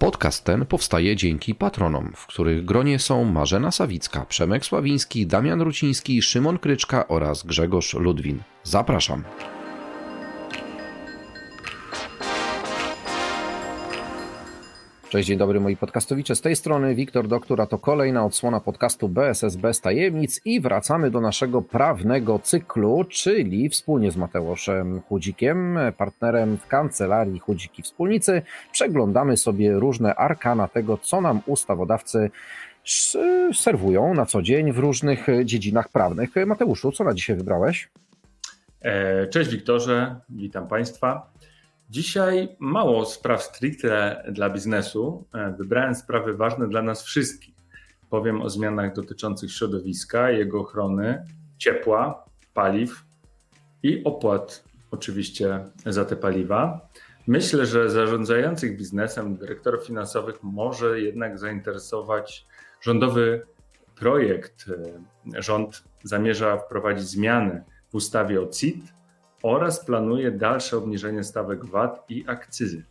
Podcast ten powstaje dzięki patronom, w których gronie są Marzena Sawicka, Przemek Sławiński, Damian Ruciński, Szymon Kryczka oraz Grzegorz Ludwin. Zapraszam. Cześć, dzień dobry moi podcastowicze. Z tej strony Wiktor Doktor, a to kolejna odsłona podcastu BSS bez tajemnic i wracamy do naszego prawnego cyklu, czyli wspólnie z Mateuszem Chudzikiem, partnerem w kancelarii Chudziki Wspólnicy, przeglądamy sobie różne arkana tego, co nam ustawodawcy serwują na co dzień w różnych dziedzinach prawnych. Mateuszu, co na dzisiaj wybrałeś? E, cześć Wiktorze, witam Państwa. Dzisiaj mało spraw stricte dla biznesu. E, wybrałem sprawy ważne dla nas wszystkich. Powiem o zmianach dotyczących środowiska, jego ochrony, ciepła, paliw i opłat oczywiście za te paliwa. Myślę, że zarządzających biznesem, dyrektorów finansowych może jednak zainteresować rządowy projekt. E, rząd zamierza wprowadzić zmiany w ustawie o CIT, oraz planuje dalsze obniżenie stawek VAT i akcyzy.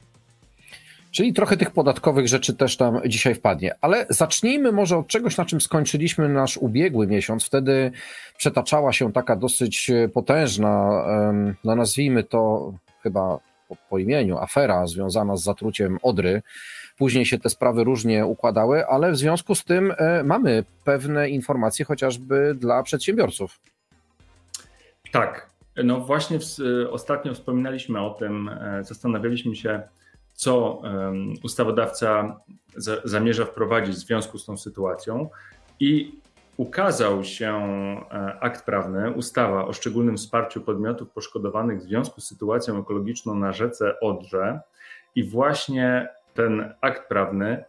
Czyli trochę tych podatkowych rzeczy też tam dzisiaj wpadnie. Ale zacznijmy może od czegoś, na czym skończyliśmy nasz ubiegły miesiąc. Wtedy przetaczała się taka dosyć potężna, no nazwijmy to chyba po, po imieniu, afera związana z zatruciem Odry. Później się te sprawy różnie układały, ale w związku z tym e, mamy pewne informacje chociażby dla przedsiębiorców. Tak, no właśnie w, ostatnio wspominaliśmy o tym, e, zastanawialiśmy się, co ustawodawca zamierza wprowadzić w związku z tą sytuacją i ukazał się e, akt prawny, ustawa o szczególnym wsparciu podmiotów poszkodowanych w związku z sytuacją ekologiczną na rzece Odrze i właśnie ten akt prawny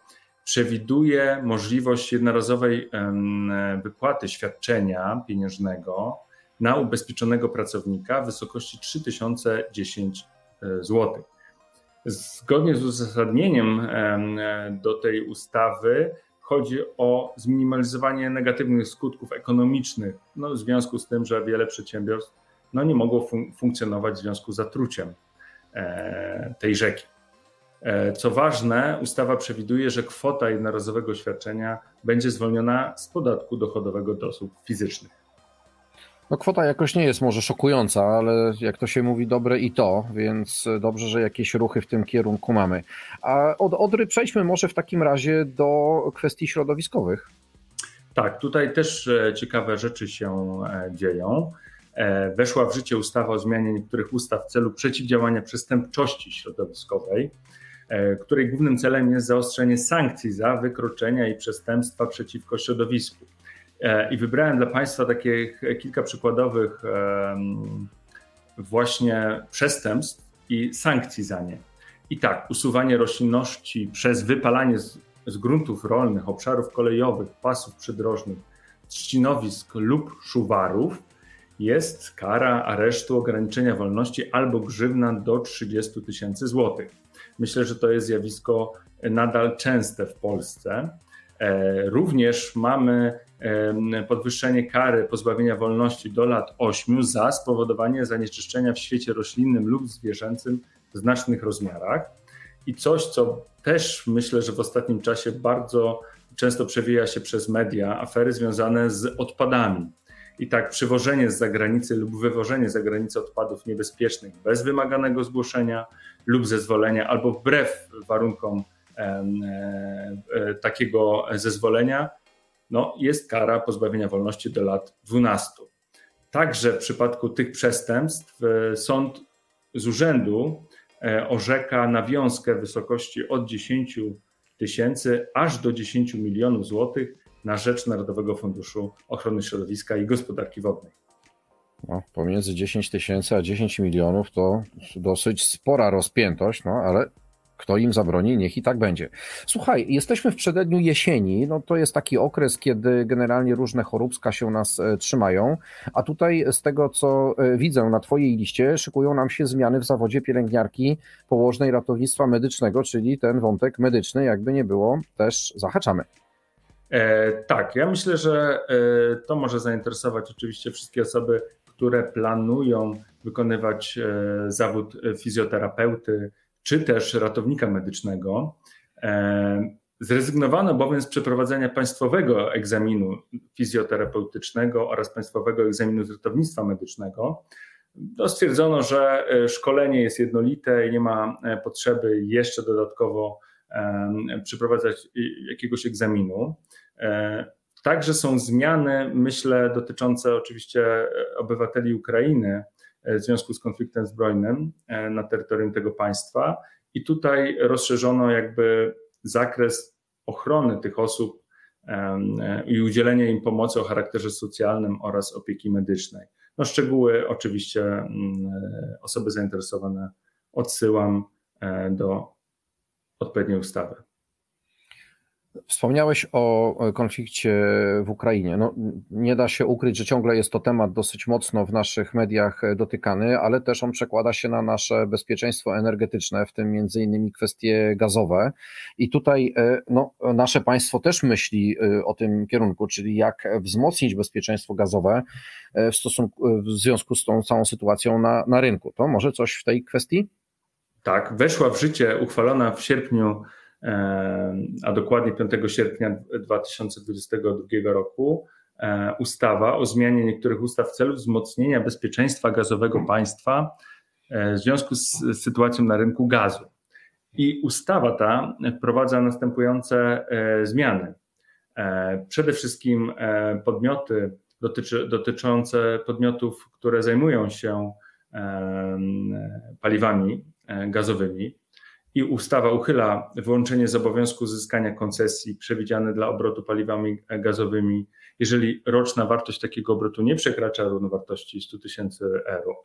przewiduje możliwość jednorazowej wypłaty świadczenia pieniężnego na ubezpieczonego pracownika w wysokości 3010 e, zł. Zgodnie z uzasadnieniem do tej ustawy chodzi o zminimalizowanie negatywnych skutków ekonomicznych no, w związku z tym, że wiele przedsiębiorstw no, nie mogło fun funkcjonować w związku z zatruciem e, tej rzeki. E, co ważne, ustawa przewiduje, że kwota jednorazowego świadczenia będzie zwolniona z podatku dochodowego do osób fizycznych. No kwota jakoś nie jest może szokująca, ale jak to się mówi, dobre i to, więc dobrze, że jakieś ruchy w tym kierunku mamy. A od Odry przejdźmy może w takim razie do kwestii środowiskowych. Tak, tutaj też e, ciekawe rzeczy się e, dzieją. E, weszła w życie ustawa o zmianie niektórych ustaw w celu przeciwdziałania przestępczości środowiskowej, której głównym celem jest zaostrzenie sankcji za wykroczenia i przestępstwa przeciwko środowisku. E, I wybrałem dla Państwa takie kilka przykładowych właśnie przestępstw i sankcji za nie. I tak, usuwanie roślinności przez wypalanie z, z gruntów rolnych, obszarów kolejowych, pasów przydrożnych, trzcinowisk lub szuwarów jest kara aresztu, ograniczenia wolności albo grzywna do 30 tysięcy złotych. Myślę, że to jest zjawisko nadal częste w Polsce. E, również mamy podwyższenie kary pozbawienia wolności do lat 8 za spowodowanie zanieczyszczenia w świecie roślinnym lub zwierzęcym w znacznych rozmiarach. I coś, co też myślę, że w ostatnim czasie bardzo często przewija się przez media, afery związane z odpadami. I tak przywożenie z zagranicy lub wywożenie z zagranicy odpadów niebezpiecznych bez wymaganego zgłoszenia lub zezwolenia, albo wbrew warunkom e, e, takiego zezwolenia, no, jest kara pozbawienia wolności do lat 12. Także w przypadku tych przestępstw e, sąd z urzędu e, orzeka nawiązkę w wysokości od 10 tysięcy aż do 10 milionów złotych na rzecz Narodowego Funduszu Ochrony Środowiska i Gospodarki Wodnej. No, pomiędzy 10 tysięcy a 10 milionów to dosyć spora rozpiętość, no ale kto im zabroni, niech i tak będzie. Słuchaj, jesteśmy w przededniu jesieni, no to jest taki okres, kiedy generalnie różne choróbska się nas e, trzymają, a tutaj z tego, co e, widzę na Twojej liście, szykują nam się zmiany w zawodzie pielęgniarki położnej ratownictwa medycznego, czyli ten wątek medyczny, jakby nie było, też zahaczamy. E, tak, ja myślę, że e, to może zainteresować oczywiście wszystkie osoby, które planują wykonywać e, zawód fizjoterapeuty czy też ratownika medycznego. E, zrezygnowano bowiem z przeprowadzenia państwowego egzaminu fizjoterapeutycznego oraz państwowego egzaminu z ratownictwa medycznego. No, stwierdzono, że szkolenie jest jednolite i nie ma potrzeby jeszcze dodatkowo przeprowadzać jakiegoś egzaminu. E, także są zmiany, myślę, dotyczące oczywiście e, obywateli Ukrainy e, w związku z konfliktem zbrojnym na terytorium tego państwa. I tutaj rozszerzono jakby zakres ochrony tych osób i udzielenia im pomocy o charakterze socjalnym oraz opieki medycznej. No szczegóły oczywiście mm, osoby zainteresowane odsyłam do odpowiedniej ustawy. Wspomniałeś o konflikcie w Ukrainie. No, nie da się ukryć, że ciągle jest to temat dosyć mocno w naszych mediach dotykany, ale też on przekłada się na nasze bezpieczeństwo energetyczne, w tym między innymi kwestie gazowe. I tutaj e, no, nasze państwo też myśli e, o tym kierunku, czyli jak wzmocnić bezpieczeństwo gazowe e, w, stosunku, w związku z tą całą sytuacją na, na rynku. To może coś w tej kwestii? Tak, weszła w życie, uchwalona w sierpniu a dokładnie 5 sierpnia 2022 roku, e, ustawa o zmianie niektórych ustaw w celu wzmocnienia bezpieczeństwa gazowego państwa e, w związku z sytuacją na rynku gazu. I ustawa ta wprowadza następujące e, zmiany. Przede wszystkim podmioty dotyczy, dotyczące podmiotów, które zajmują się paliwami gazowymi, i ustawa uchyla wyłączenie z obowiązku uzyskania koncesji przewidziane dla obrotu paliwami gazowymi, jeżeli roczna wartość takiego obrotu nie przekracza równowartości 100 tysięcy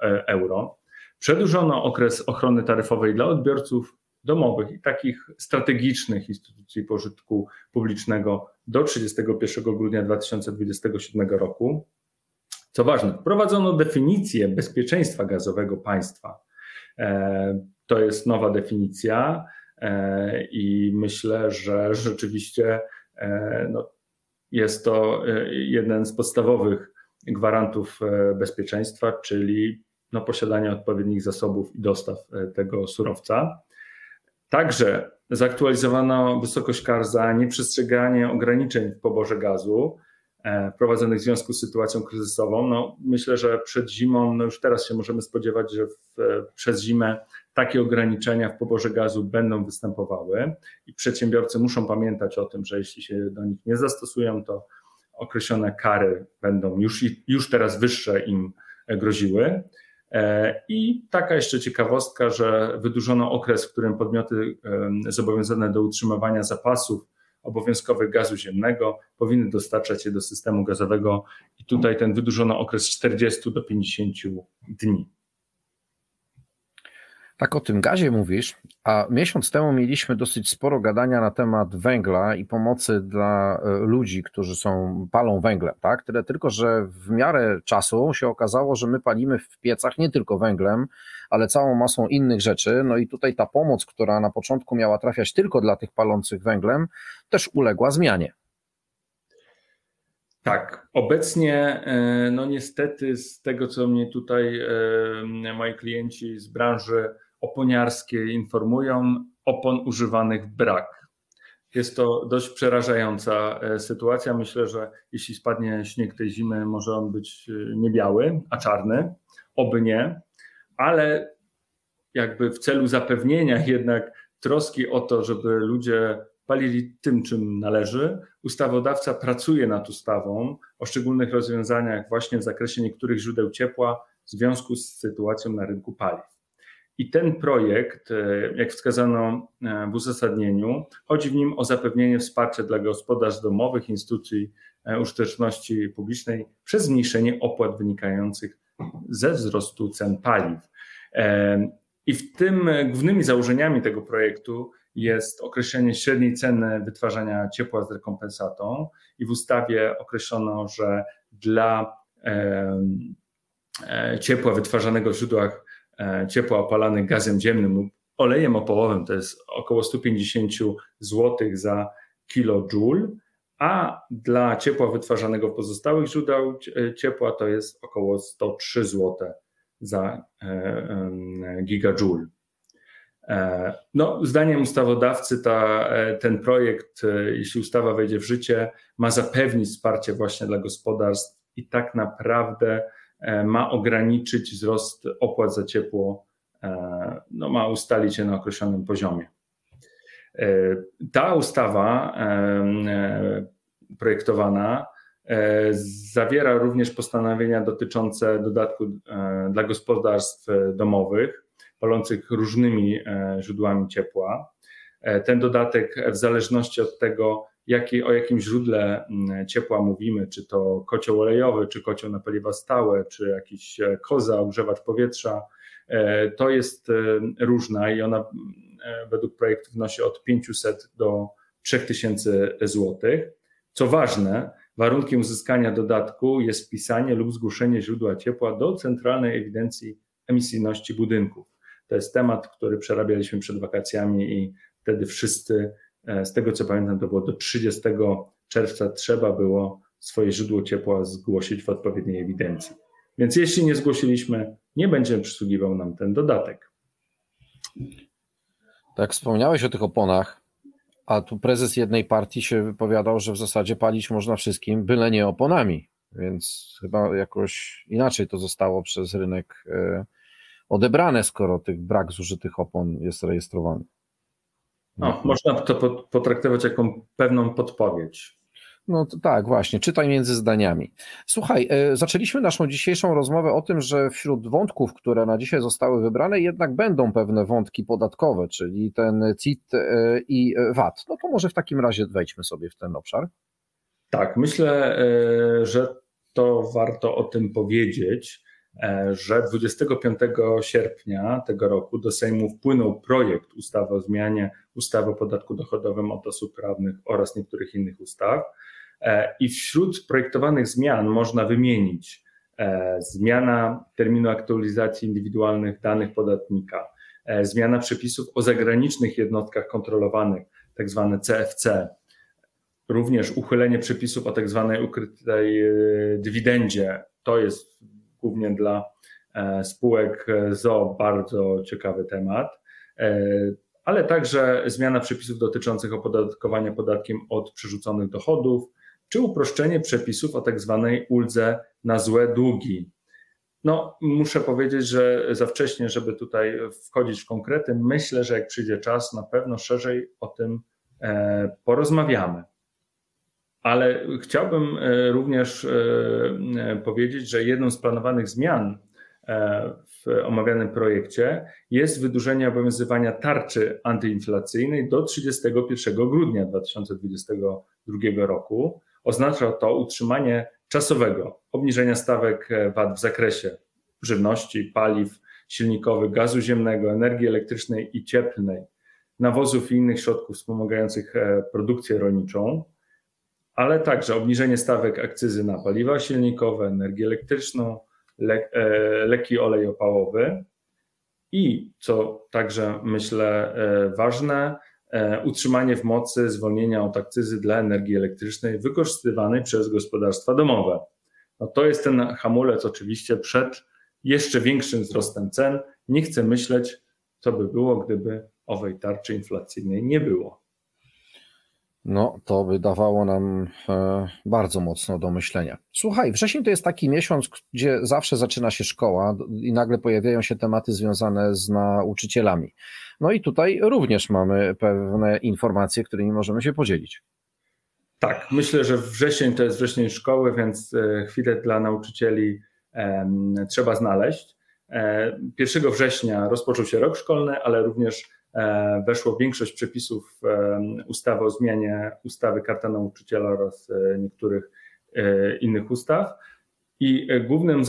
e, euro. Przedłużono okres ochrony taryfowej dla odbiorców domowych i takich strategicznych instytucji pożytku publicznego do 31 grudnia 2027 roku. Co ważne, wprowadzono definicję bezpieczeństwa gazowego państwa. To jest nowa definicja e, i myślę, że rzeczywiście e, no, jest to e, jeden z podstawowych gwarantów bezpieczeństwa, czyli no, posiadanie odpowiednich zasobów i dostaw tego surowca. Także zaktualizowano wysokość kar za nieprzestrzeganie ograniczeń w poborze gazu wprowadzonych w związku z sytuacją kryzysową. No, myślę, że przed zimą, no już teraz się możemy spodziewać, że w, przez zimę takie ograniczenia w poborze gazu będą występowały i przedsiębiorcy muszą pamiętać o tym, że jeśli się do nich nie zastosują, to określone kary będą już, już teraz wyższe im groziły. E, I taka jeszcze ciekawostka, że wydłużono okres, w którym podmioty zobowiązane do utrzymywania zapasów obowiązkowych gazu ziemnego powinny dostarczać je do systemu gazowego i tutaj ten wydłużono okres 40 do 50 dni. Tak o tym gazie mówisz, a miesiąc temu mieliśmy dosyć sporo gadania na temat węgla i pomocy dla e, ludzi, którzy są palą węglem, tak? Tyle tylko, że w miarę czasu się okazało, że my palimy w piecach nie tylko węglem, ale całą masą innych rzeczy. No i tutaj ta pomoc, która na początku miała trafiać tylko dla tych palących węglem, też uległa zmianie. Tak, obecnie, e, no niestety, z tego co mnie tutaj e, moi klienci z branży oponiarskie informują, opon używanych brak. Jest to dość przerażająca e, sytuacja. Myślę, że jeśli spadnie śnieg tej zimy, może on być e, nie biały, a czarny. Oby nie, ale jakby w celu zapewnienia jednak troski o to, żeby ludzie palili tym, czym należy, ustawodawca pracuje nad ustawą o szczególnych rozwiązaniach właśnie w zakresie niektórych źródeł ciepła w związku z sytuacją na rynku paliw. I ten projekt, jak wskazano w uzasadnieniu, chodzi w nim o zapewnienie wsparcia dla gospodarstw domowych, instytucji użyteczności publicznej przez zmniejszenie opłat wynikających ze wzrostu cen paliw. I w tym głównymi założeniami tego projektu jest określenie średniej ceny wytwarzania ciepła z rekompensatą i w ustawie określono, że dla e, ciepła wytwarzanego w źródłach e, ciepła opalanych gazem ziemnym lub olejem opałowym to jest około 150 zł za kilojoule, a dla ciepła wytwarzanego w pozostałych źródłach ciepła to jest około 103 zł za e, gigajoule. E, no, zdaniem ustawodawcy ta, e, ten projekt, jeśli ustawa wejdzie w życie, ma zapewnić wsparcie właśnie dla gospodarstw i tak naprawdę ma ograniczyć wzrost opłat za ciepło, no, ma ustalić je na określonym poziomie. Ta ustawa projektowana E, zawiera również postanowienia dotyczące dodatku e, dla gospodarstw domowych palących różnymi e, źródłami ciepła. Ten dodatek, w zależności od tego, jaki, o jakim źródle ciepła mówimy, czy to kocioł olejowy, czy kocioł na paliwa stałe, czy jakiś koza, ogrzewacz powietrza, to jest różna i ona według projektu wnosi od 500 do 3000 zł. Co ważne, Warunkiem uzyskania dodatku jest wpisanie lub zgłoszenie źródła ciepła do Centralnej Ewidencji Emisyjności Budynków. To jest temat, który przerabialiśmy przed wakacjami i wtedy wszyscy, e, z tego co pamiętam, to było do 30 czerwca trzeba było swoje źródło ciepła zgłosić w odpowiedniej ewidencji. Więc jeśli nie zgłosiliśmy, nie będzie przysługiwał nam ten dodatek. Tak, wspomniałeś o tych oponach. A tu prezes jednej partii się wypowiadał, że w zasadzie palić można wszystkim, byle nie oponami. Więc chyba jakoś inaczej to zostało przez rynek e, odebrane, skoro tych brak zużytych opon jest rejestrowany. No, można to potraktować jako pewną podpowiedź. No tak, właśnie, czytaj między zdaniami. Słuchaj, e, zaczęliśmy naszą dzisiejszą rozmowę o tym, że wśród wątków, które na dzisiaj zostały wybrane, jednak będą pewne wątki podatkowe, czyli ten CIT e, i VAT. No to może w takim razie wejdźmy sobie w ten obszar. Tak, myślę, e, że to warto o tym powiedzieć, że 25 sierpnia tego roku do Sejmu wpłynął projekt ustawy o zmianie ustawy o podatku dochodowym od osób prawnych oraz niektórych innych ustaw. E, I wśród projektowanych zmian można wymienić e, zmiana terminu aktualizacji indywidualnych danych podatnika, e, zmiana przepisów o zagranicznych jednostkach kontrolowanych, tak zwane CFC, również uchylenie przepisów o tak zwanej ukrytej dywidendzie. To jest głównie dla spółek ZO bardzo ciekawy temat, ale także zmiana przepisów dotyczących opodatkowania podatkiem od przerzuconych dochodów, czy uproszczenie przepisów o tak zwanej uldze na złe długi. No, muszę powiedzieć, że za wcześnie, żeby tutaj wchodzić w konkrety. Myślę, że jak przyjdzie czas, na pewno szerzej o tym e, porozmawiamy. Ale chciałbym e, również e, powiedzieć, że jedną z planowanych zmian w omawianym projekcie jest wydłużenie obowiązywania tarczy antyinflacyjnej do 31 grudnia 2022 roku. Oznacza to utrzymanie czasowego obniżenia stawek e, VAT w zakresie żywności, paliw silnikowych, gazu ziemnego, energii elektrycznej i cieplnej, nawozów i innych środków wspomagających e, produkcję rolniczą, ale także obniżenie stawek akcyzy na paliwa silnikowe, energię elektryczną, le, e, leki olej opałowy i, co także myślę ważne, E, utrzymanie w mocy zwolnienia od akcyzy dla energii elektrycznej wykorzystywanej przez gospodarstwa domowe. No to jest ten hamulec oczywiście przed jeszcze większym wzrostem cen. Nie chcę myśleć, co by było, gdyby owej tarczy inflacyjnej nie było. No, to by dawało nam e, bardzo mocno do myślenia. Słuchaj, wrzesień to jest taki miesiąc, gdzie zawsze zaczyna się szkoła i nagle pojawiają się tematy związane z nauczycielami. No i tutaj również mamy pewne informacje, którymi możemy się podzielić. Tak, myślę, że wrzesień to jest wrzesień szkoły, więc e, chwilę dla nauczycieli trzeba znaleźć. 1 września rozpoczął się rok szkolny, ale również weszło większość przepisów ustawy o zmianie ustawy Karta Nauczyciela oraz niektórych innych ustaw. I głównym,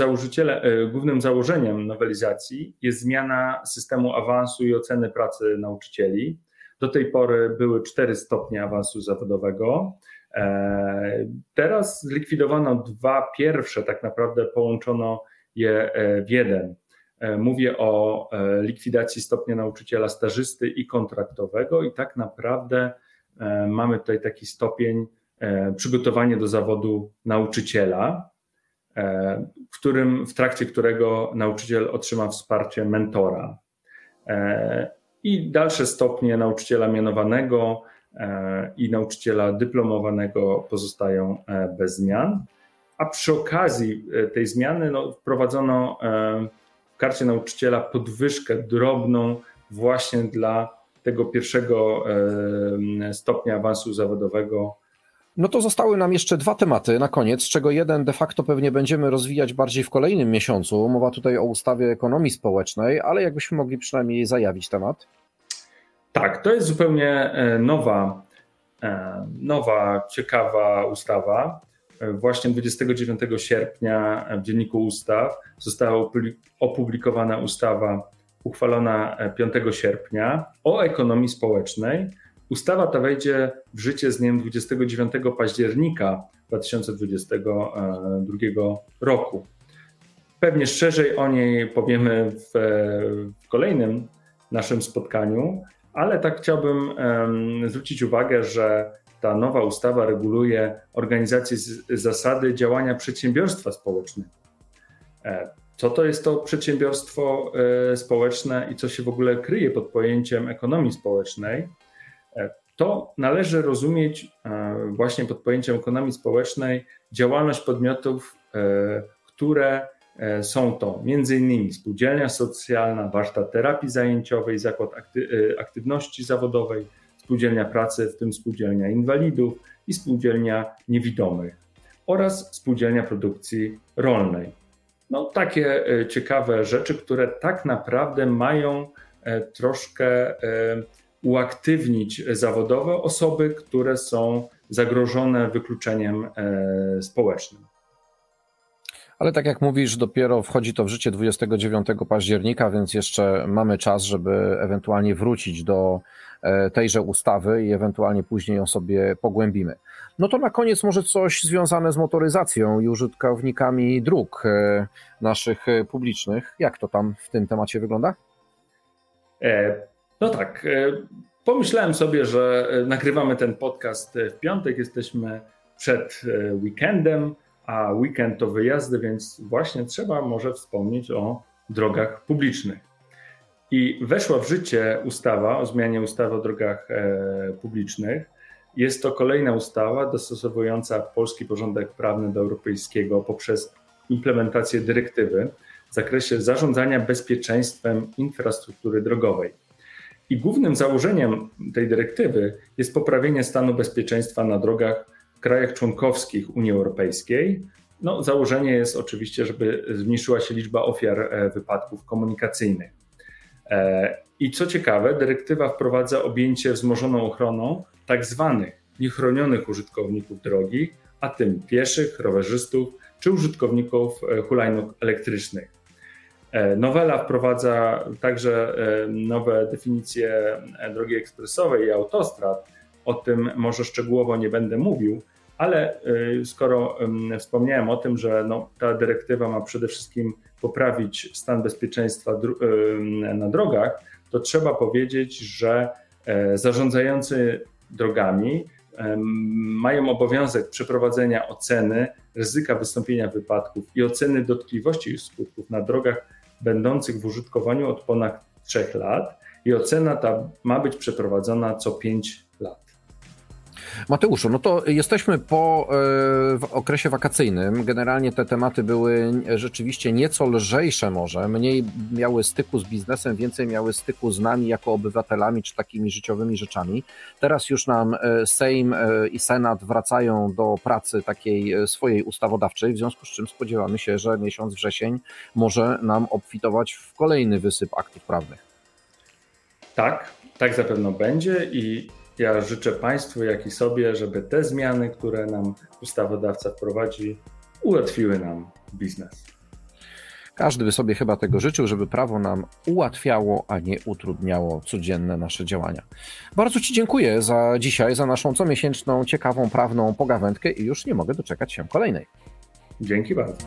głównym założeniem nowelizacji jest zmiana systemu awansu i oceny pracy nauczycieli. Do tej pory były cztery stopnie awansu zawodowego. E, teraz zlikwidowano dwa pierwsze, tak naprawdę połączono je e, w jeden. E, mówię o likwidacji stopnia nauczyciela stażysty i kontraktowego, i tak naprawdę mamy tutaj taki stopień przygotowanie do zawodu nauczyciela, w, którym, w trakcie którego nauczyciel otrzyma wsparcie mentora i dalsze stopnie nauczyciela mianowanego e, i nauczyciela dyplomowanego pozostają e, bez zmian. A przy okazji e, tej zmiany no, wprowadzono karcie nauczyciela podwyżkę drobną właśnie dla tego pierwszego stopnia awansu zawodowego. No to zostały nam jeszcze dwa tematy na koniec, z czego jeden de facto pewnie będziemy rozwijać bardziej w kolejnym miesiącu. Mowa tutaj o ustawie ekonomii społecznej, ale jakbyśmy mogli przynajmniej zajawić temat. Tak, to jest zupełnie e, nowa, e, nowa, ciekawa ustawa. E, właśnie 29 sierpnia w Dzienniku Ustaw została opublikowana ustawa uchwalona 5 sierpnia o ekonomii społecznej. Ustawa ta wejdzie w życie z dniem 29 października 2022 roku. Pewnie szerzej o niej powiemy w, w kolejnym naszym spotkaniu, ale tak chciałbym zwrócić uwagę, że ta nowa ustawa reguluje organizację zasady działania przedsiębiorstwa społecznego. E, co to jest to przedsiębiorstwo e, społeczne i co się w ogóle kryje pod pojęciem ekonomii społecznej? E, to należy rozumieć właśnie pod pojęciem ekonomii społecznej działalność podmiotów, które są to m.in. spółdzielnia socjalna, warsztat terapii zajęciowej, zakład aktywności zawodowej, spółdzielnia pracy, w tym spółdzielnia inwalidów i spółdzielnia niewidomych oraz spółdzielnia produkcji rolnej. No, takie e, ciekawe rzeczy, które tak naprawdę mają troszkę uaktywnić zawodowe osoby, które są zagrożone wykluczeniem społecznym. Ale tak jak mówisz, dopiero wchodzi to w życie 29 października, więc jeszcze mamy czas, żeby ewentualnie wrócić do e, tejże ustawy i ewentualnie później ją sobie pogłębimy. No to na koniec może coś związane z motoryzacją i użytkownikami dróg e, naszych e, publicznych. Jak to tam w tym temacie wygląda? No tak. Pomyślałem sobie, że nagrywamy ten podcast w piątek, jesteśmy przed weekendem a weekend to wyjazdy, więc właśnie trzeba może wspomnieć o drogach publicznych. I weszła w życie ustawa o zmianie ustawy o drogach e, publicznych. Jest to kolejna ustawa dostosowująca polski porządek prawny do europejskiego poprzez implementację dyrektywy w zakresie zarządzania bezpieczeństwem infrastruktury drogowej. I głównym założeniem tej dyrektywy jest poprawienie stanu bezpieczeństwa na drogach krajach członkowskich Unii Europejskiej, no, założenie jest oczywiście, żeby zmniejszyła się liczba ofiar e, wypadków komunikacyjnych. E, I co ciekawe, dyrektywa wprowadza objęcie wzmożoną ochroną tak zwanych niechronionych użytkowników drogi, a tym pieszych, rowerzystów czy użytkowników e, hulajnóg elektrycznych. Nowela wprowadza także nowe definicje drogi ekspresowej i autostrad. O tym może szczegółowo nie będę mówił, ale y, skoro wspomniałem o tym, że no, ta dyrektywa ma przede wszystkim poprawić stan bezpieczeństwa na drogach, to trzeba powiedzieć, że e, zarządzający drogami mają obowiązek przeprowadzenia oceny ryzyka wystąpienia wypadków i oceny dotkliwości ich skutków na drogach będących w użytkowaniu od ponad 3 lat. I ocena ta ma być przeprowadzona co 5 lat. Michauszu, no to jesteśmy po e, okresie wakacyjnym. Generalnie te tematy były rzeczywiście nieco lżejsze może, mniej miały styku z biznesem, więcej miały styku z nami jako obywatelami czy takimi życiowymi rzeczami. Teraz już nam e, Sejm e, i Senat wracają do pracy takiej swojej ustawodawczej, w związku z czym spodziewamy się, że miesiąc wrzesień może nam obfitować w kolejny wysyp aktów prawnych. Tak, tak zapewne będzie i ja życzę Państwu, jak i sobie, żeby te zmiany, które nam ustawodawca wprowadzi, ułatwiły nam biznes. Każdy by sobie chyba tego życzył, żeby prawo nam ułatwiało, a nie utrudniało codzienne nasze działania. Bardzo Ci dziękuję za dzisiaj, za naszą comiesięczną, ciekawą, prawną pogawędkę i już nie mogę doczekać się kolejnej. Dzięki bardzo.